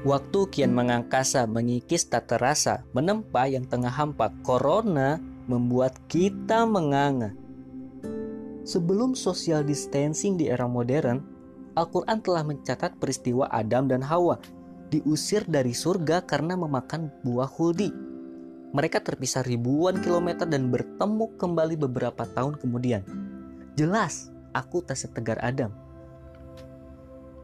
Waktu kian mengangkasa, mengikis tak terasa, menempa yang tengah hampa. Corona membuat kita menganga. Sebelum social distancing di era modern, Al-Quran telah mencatat peristiwa Adam dan Hawa diusir dari surga karena memakan buah huldi. Mereka terpisah ribuan kilometer dan bertemu kembali beberapa tahun kemudian. Jelas, aku tak setegar Adam.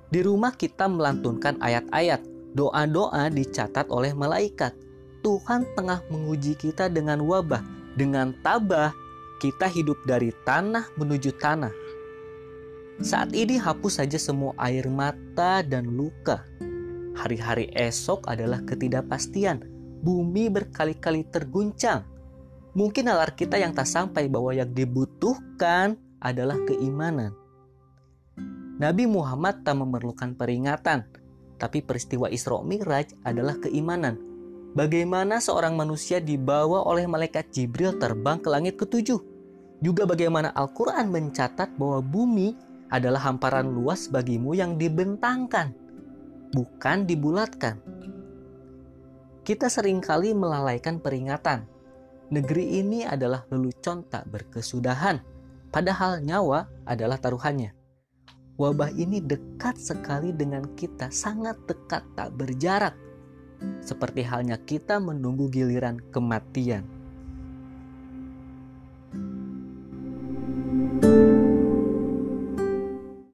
Di rumah kita melantunkan ayat-ayat, doa-doa dicatat oleh malaikat. Tuhan tengah menguji kita dengan wabah, dengan tabah kita hidup dari tanah menuju tanah. Saat ini hapus saja semua air mata dan luka. Hari-hari esok adalah ketidakpastian. Bumi berkali-kali terguncang. Mungkin nalar kita yang tak sampai bahwa yang dibutuhkan adalah keimanan. Nabi Muhammad tak memerlukan peringatan, tapi peristiwa Isra Mi'raj adalah keimanan. Bagaimana seorang manusia dibawa oleh malaikat Jibril terbang ke langit ketujuh. Juga bagaimana Al-Quran mencatat bahwa bumi adalah hamparan luas bagimu yang dibentangkan, bukan dibulatkan. Kita sering kali melalaikan peringatan. Negeri ini adalah lelucon tak berkesudahan, padahal nyawa adalah taruhannya. Wabah ini dekat sekali dengan kita, sangat dekat tak berjarak. Seperti halnya kita menunggu giliran kematian.